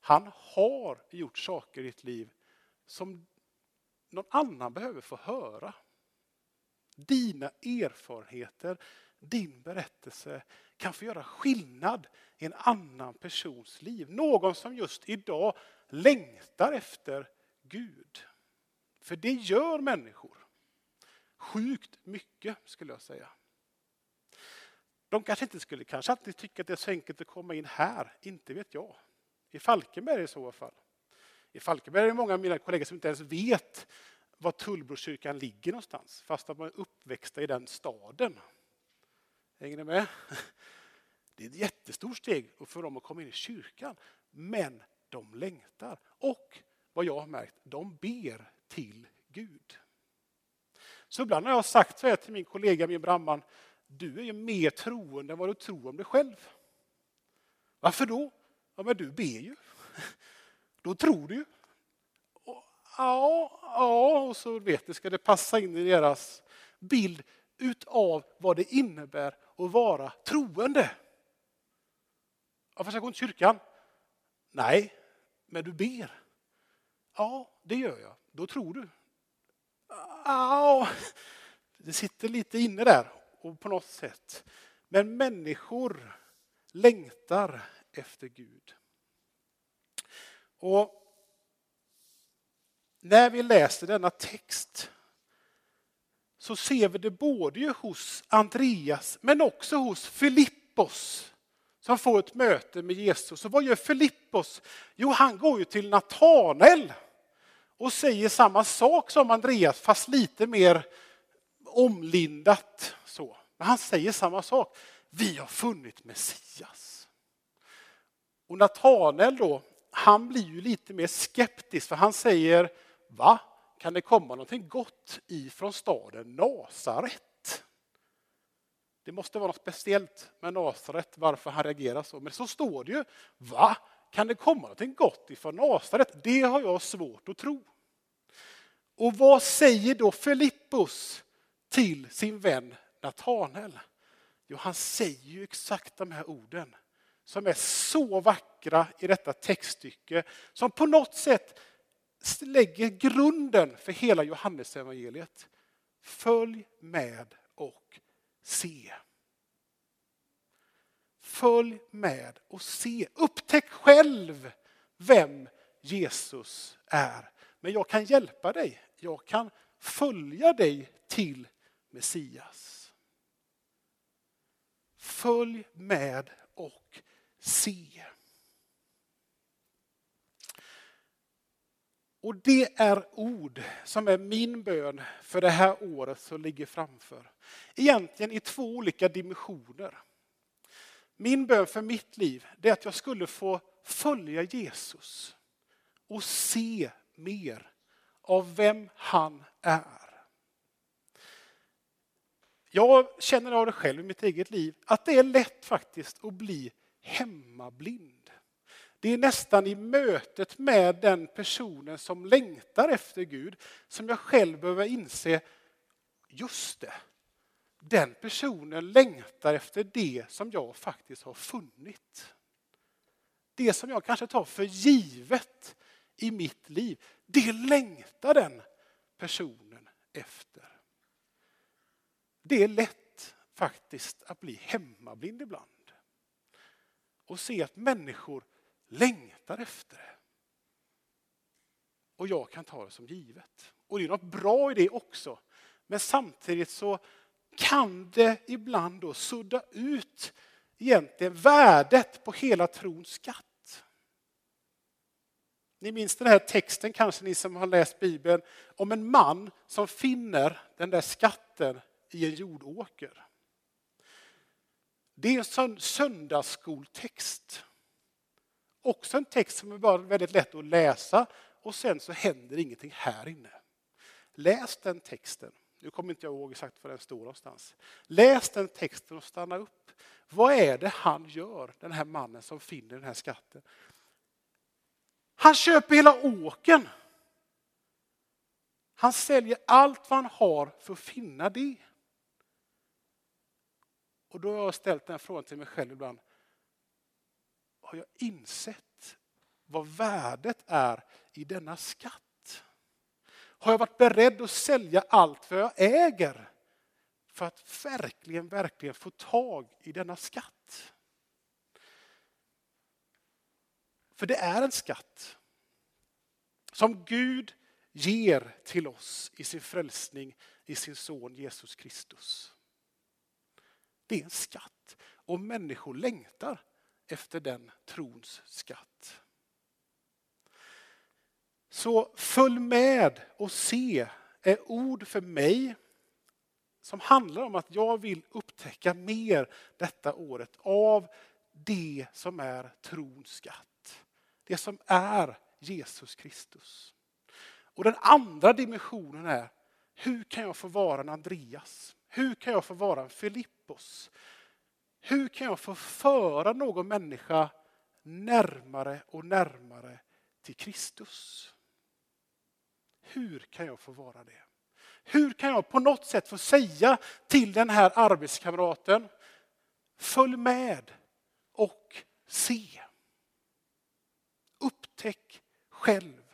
S3: Han har gjort saker i ditt liv som någon annan behöver få höra. Dina erfarenheter, din berättelse kan få göra skillnad i en annan persons liv. Någon som just idag längtar efter Gud. För det gör människor. Sjukt mycket skulle jag säga. De kanske inte skulle kanske alltid tycka att det är så enkelt att komma in här, inte vet jag. I Falkenberg i så fall. I Falkenberg är det många av mina kollegor som inte ens vet var Tullbrokyrkan ligger någonstans, fast att man är uppväxta i den staden. Hänger ni med? Det är ett jättestort steg för dem att komma in i kyrkan. Men de längtar. Och vad jag har märkt, de ber till Gud. Så ibland har jag sagt så här till min kollega, min brandman, du är ju mer troende än vad du tror om dig själv. Varför då? Ja, men du ber ju. Då tror du ju. Och, ja, ja, och så vet du, ska det passa in i deras bild utav vad det innebär att vara troende. Ja, fast jag går inte till kyrkan. Nej, men du ber. Ja, det gör jag. Då tror du. Ja, det sitter lite inne där och på något sätt. Men människor längtar efter Gud. Och när vi läser denna text så ser vi det både hos Andreas men också hos Filippos som får ett möte med Jesus. Och vad gör Filippos? Jo, han går ju till Natanael och säger samma sak som Andreas fast lite mer omlindat. Så. Men han säger samma sak. Vi har funnit Messias. Och Natanael då, han blir ju lite mer skeptisk för han säger Va? Kan det komma någonting gott ifrån staden Nasaret? Det måste vara något speciellt med Nasaret, varför han reagerar så. Men så står det ju. Va? Kan det komma någonting gott ifrån Nasaret? Det har jag svårt att tro. Och vad säger då Filippos till sin vän Natanael? Jo, han säger ju exakt de här orden som är så vackra i detta textstycke som på något sätt lägger grunden för hela Johannesevangeliet. Följ med och se. Följ med och se. Upptäck själv vem Jesus är. Men jag kan hjälpa dig. Jag kan följa dig till Messias. Följ med och se. Och det är ord som är min bön för det här året som ligger framför. Egentligen i två olika dimensioner. Min bön för mitt liv är att jag skulle få följa Jesus och se mer av vem han är. Jag känner av det själv i mitt eget liv att det är lätt faktiskt att bli hemmablind. Det är nästan i mötet med den personen som längtar efter Gud som jag själv behöver inse, just det, den personen längtar efter det som jag faktiskt har funnit. Det som jag kanske tar för givet i mitt liv, det längtar den personen efter. Det är lätt faktiskt att bli hemmablind ibland och se att människor längtar efter det. Och jag kan ta det som givet. Och det är något bra i det också. Men samtidigt så kan det ibland då sudda ut egentligen värdet på hela trons skatt. Ni minns den här texten kanske ni som har läst Bibeln om en man som finner den där skatten i en jordåker. Det är en söndagsskoltext. Också en text som är bara väldigt lätt att läsa och sen så händer ingenting här inne. Läs den texten. Nu kommer inte jag ihåg exakt var den står någonstans. Läs den texten och stanna upp. Vad är det han gör, den här mannen som finner den här skatten? Han köper hela åken. Han säljer allt vad han har för att finna det. Och då har jag ställt den frågan till mig själv ibland har jag insett vad värdet är i denna skatt? Har jag varit beredd att sälja allt vad jag äger för att verkligen, verkligen få tag i denna skatt? För det är en skatt som Gud ger till oss i sin frälsning i sin son Jesus Kristus. Det är en skatt och människor längtar efter den trons skatt. Så följ med och se är ord för mig som handlar om att jag vill upptäcka mer detta året av det som är trons skatt. Det som är Jesus Kristus. Och den andra dimensionen är hur kan jag få vara en Andreas? Hur kan jag få vara en Filippos? Hur kan jag få föra någon människa närmare och närmare till Kristus? Hur kan jag få vara det? Hur kan jag på något sätt få säga till den här arbetskamraten, följ med och se. Upptäck själv.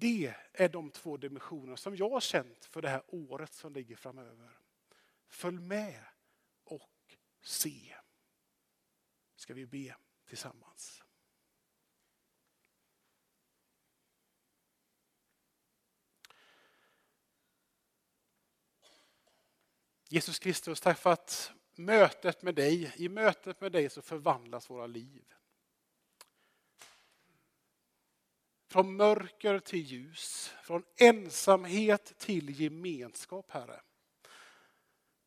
S3: Det är de två dimensioner som jag har känt för det här året som ligger framöver. Följ med och se. Ska vi be tillsammans. Jesus Kristus, tack för att mötet med dig, i mötet med dig så förvandlas våra liv. Från mörker till ljus, från ensamhet till gemenskap, Herre.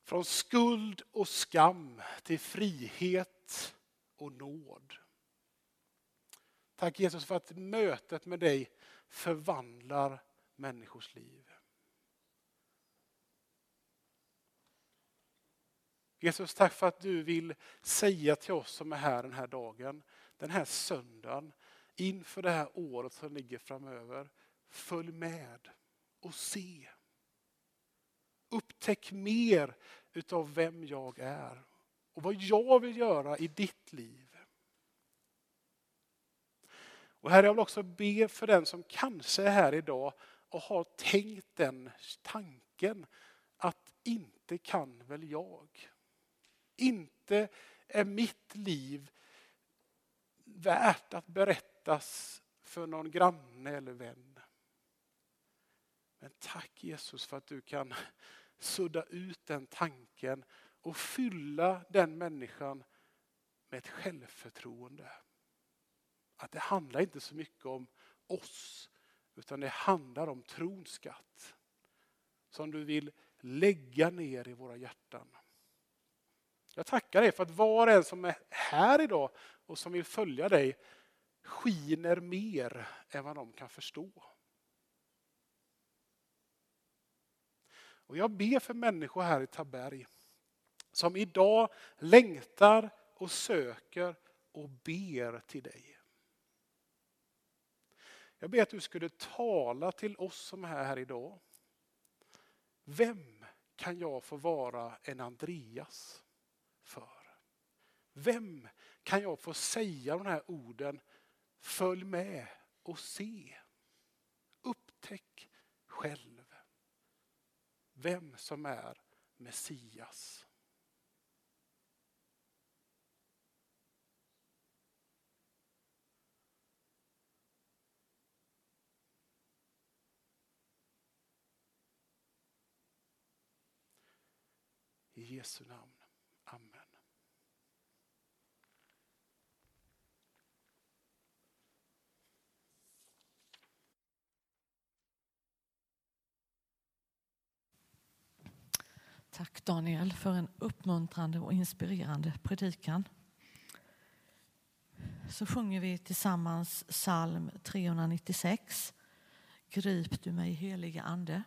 S3: Från skuld och skam till frihet och nåd. Tack Jesus för att mötet med dig förvandlar människors liv. Jesus, tack för att du vill säga till oss som är här den här dagen, den här söndagen, inför det här året som ligger framöver. Följ med och se. Upptäck mer utav vem jag är och vad jag vill göra i ditt liv. Och här jag vill också be för den som kanske är här idag och har tänkt den tanken att inte kan väl jag. Inte är mitt liv värt att berättas för någon granne eller vän. Men tack Jesus för att du kan sudda ut den tanken och fylla den människan med ett självförtroende. Att det handlar inte så mycket om oss utan det handlar om trons skatt som du vill lägga ner i våra hjärtan. Jag tackar dig för att var och en som är här idag och som vill följa dig skiner mer än vad de kan förstå. Och jag ber för människor här i Taberg som idag längtar och söker och ber till dig. Jag ber att du skulle tala till oss som är här idag. Vem kan jag få vara en Andreas för? Vem kan jag få säga de här orden? Följ med och se. Upptäck själv vem som är Messias. I Jesu namn. Amen.
S1: Tack Daniel för en uppmuntrande och inspirerande predikan. Så sjunger vi tillsammans psalm 396. Grip du mig helige Ande.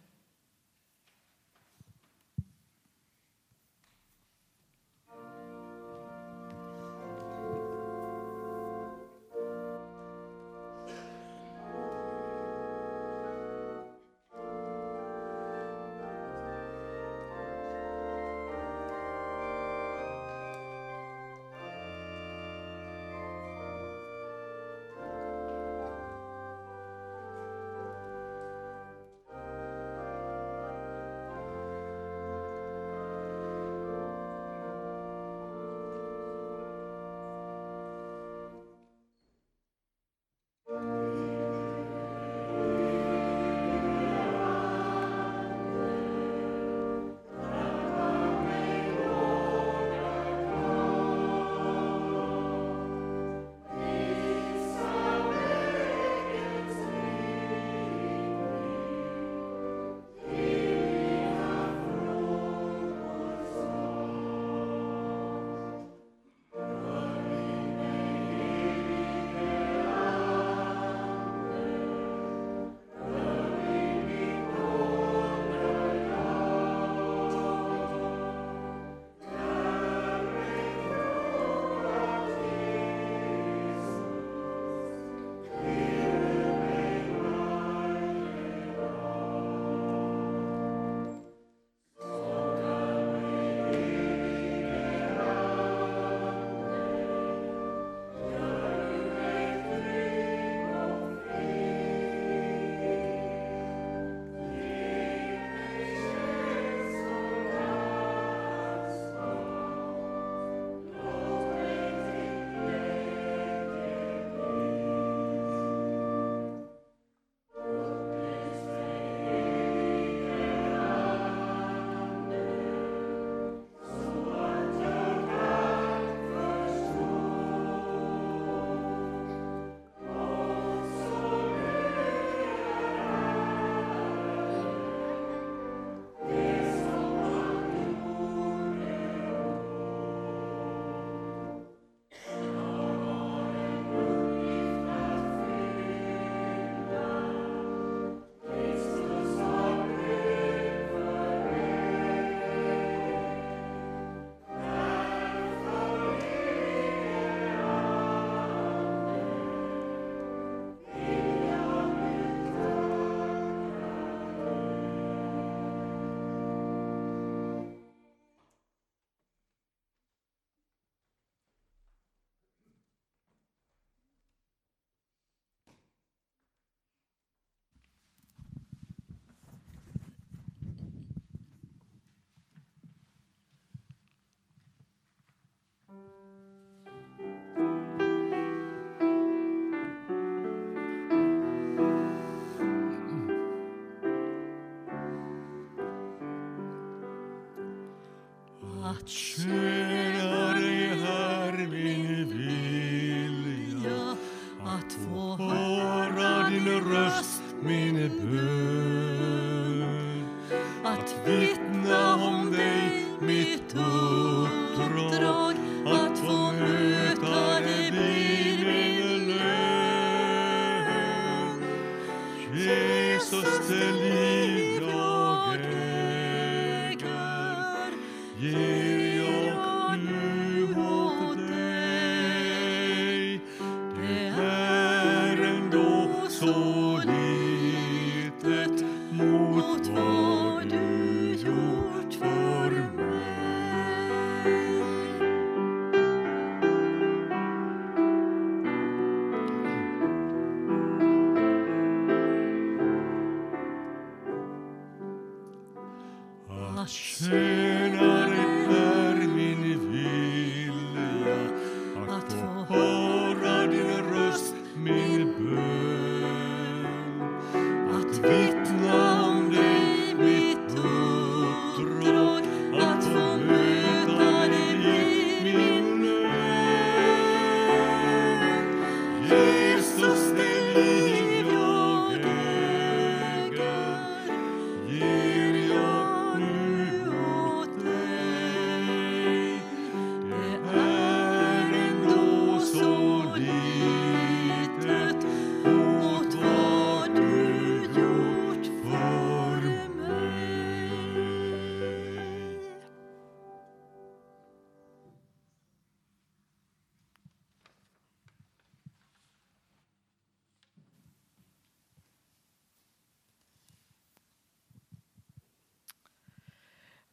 S2: Att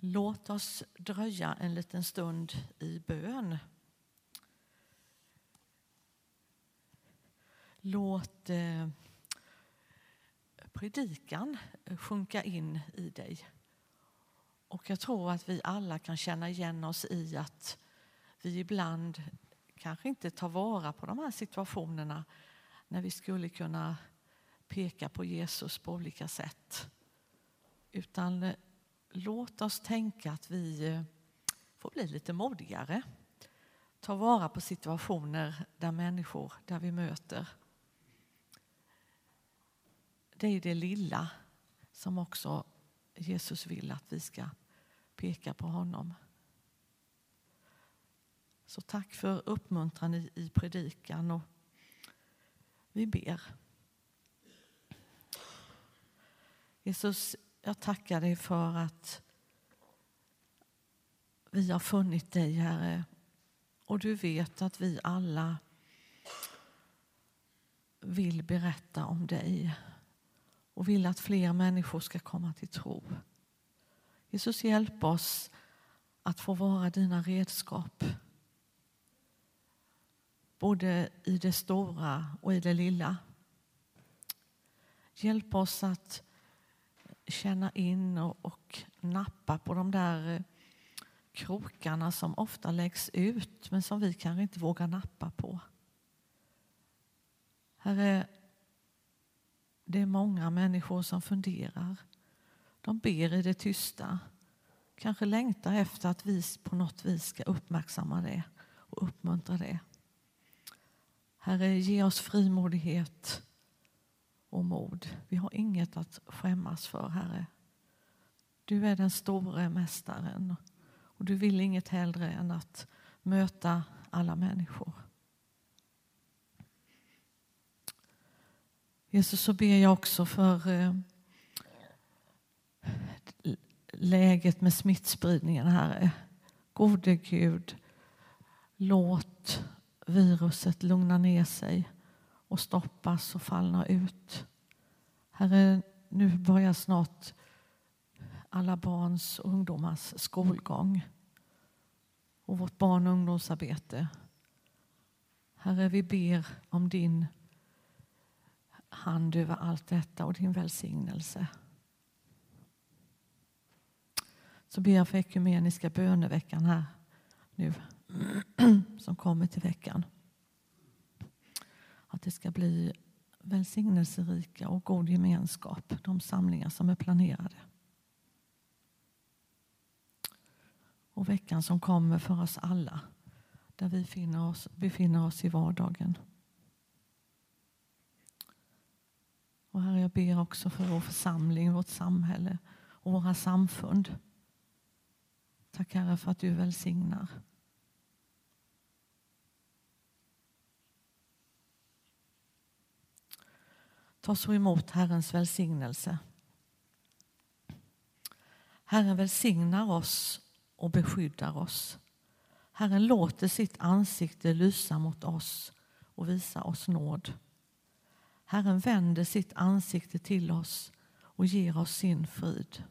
S1: Låt oss dröja en liten stund i bön. Låt eh, predikan sjunka in i dig. Och jag tror att vi alla kan känna igen oss i att vi ibland kanske inte tar vara på de här situationerna när vi skulle kunna peka på Jesus på olika sätt. Utan eh, låt oss tänka att vi eh, får bli lite modigare. Ta vara på situationer där människor, där vi möter. Det är det lilla som också Jesus vill att vi ska peka på honom. Så tack för uppmuntran i, i predikan och vi ber. Jesus, jag tackar dig för att vi har funnit dig, Herre. Och du vet att vi alla vill berätta om dig och vill att fler människor ska komma till tro. Jesus, hjälp oss att få vara dina redskap. Både i det stora och i det lilla. Hjälp oss att känna in och, och nappa på de där eh, krokarna som ofta läggs ut men som vi kanske inte vågar nappa på. Herre, det är många människor som funderar. De ber i det tysta. Kanske längtar efter att vi på något vis ska uppmärksamma det och uppmuntra det. Herre, ge oss frimodighet och mod. Vi har inget att skämmas för, Herre. Du är den store mästaren och du vill inget hellre än att möta alla människor. Jesus, så ber jag också för eh, läget med smittspridningen, Herre. Gode Gud, låt viruset lugna ner sig och stoppas och fallna ut. Herre, nu börjar snart alla barns och ungdomars skolgång och vårt barn och ungdomsarbete. Herre, vi ber om din hand över allt detta och din välsignelse. Så ber jag för ekumeniska böneveckan här nu som kommer till veckan. Att det ska bli välsignelserika och god gemenskap, de samlingar som är planerade. och veckan som kommer för oss alla där vi befinner oss, befinner oss i vardagen. Och Herre, jag ber också för vår församling, vårt samhälle och våra samfund. Tack Herre för att du välsignar. Ta så emot Herrens välsignelse. Herren välsignar oss och beskyddar oss. Herren låter sitt ansikte lysa mot oss och visa oss nåd. Herren vänder sitt ansikte till oss och ger oss sin frid.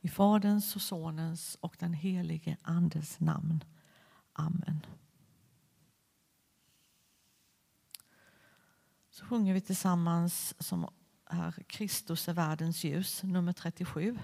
S1: I Faderns och Sonens och den helige Andes namn. Amen. Så sjunger vi tillsammans som är Kristus är världens ljus, nummer 37.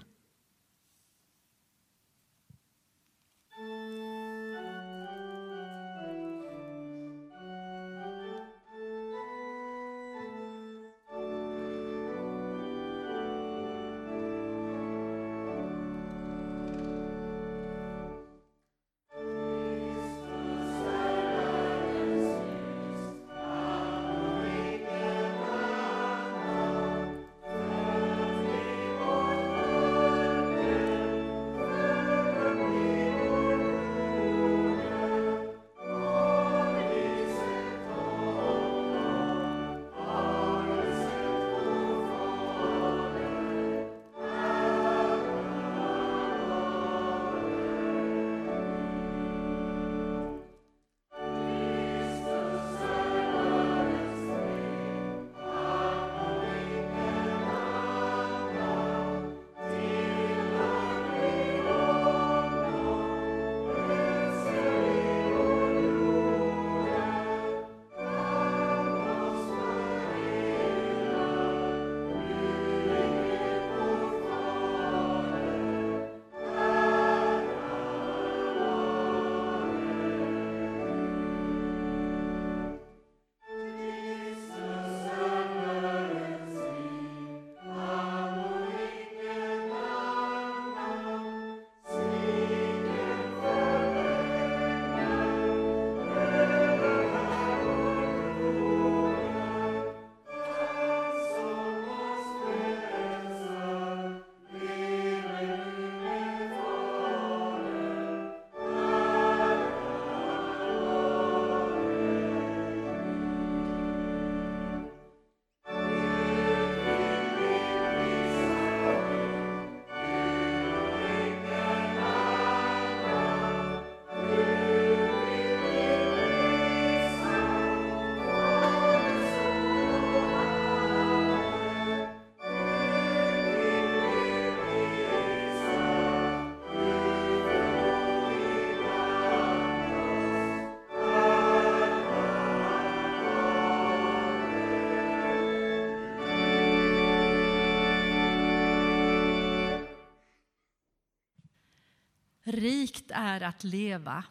S2: Rikt är att leva,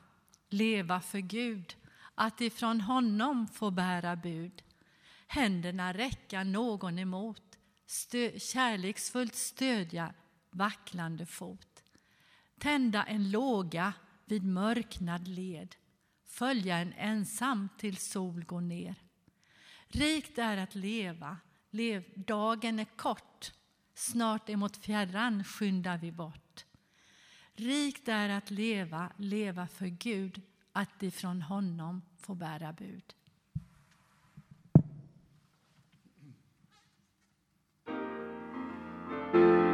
S2: leva för Gud, att ifrån honom få bära bud. Händerna räcka någon emot, stö kärleksfullt stödja vacklande fot. Tända en låga vid mörknad led, följa en ensam till sol går ner. Rikt är att leva, lev, dagen är kort, snart emot fjärran skyndar vi bort. Rikt är att leva, leva för Gud, att ifrån honom få bära bud. Mm.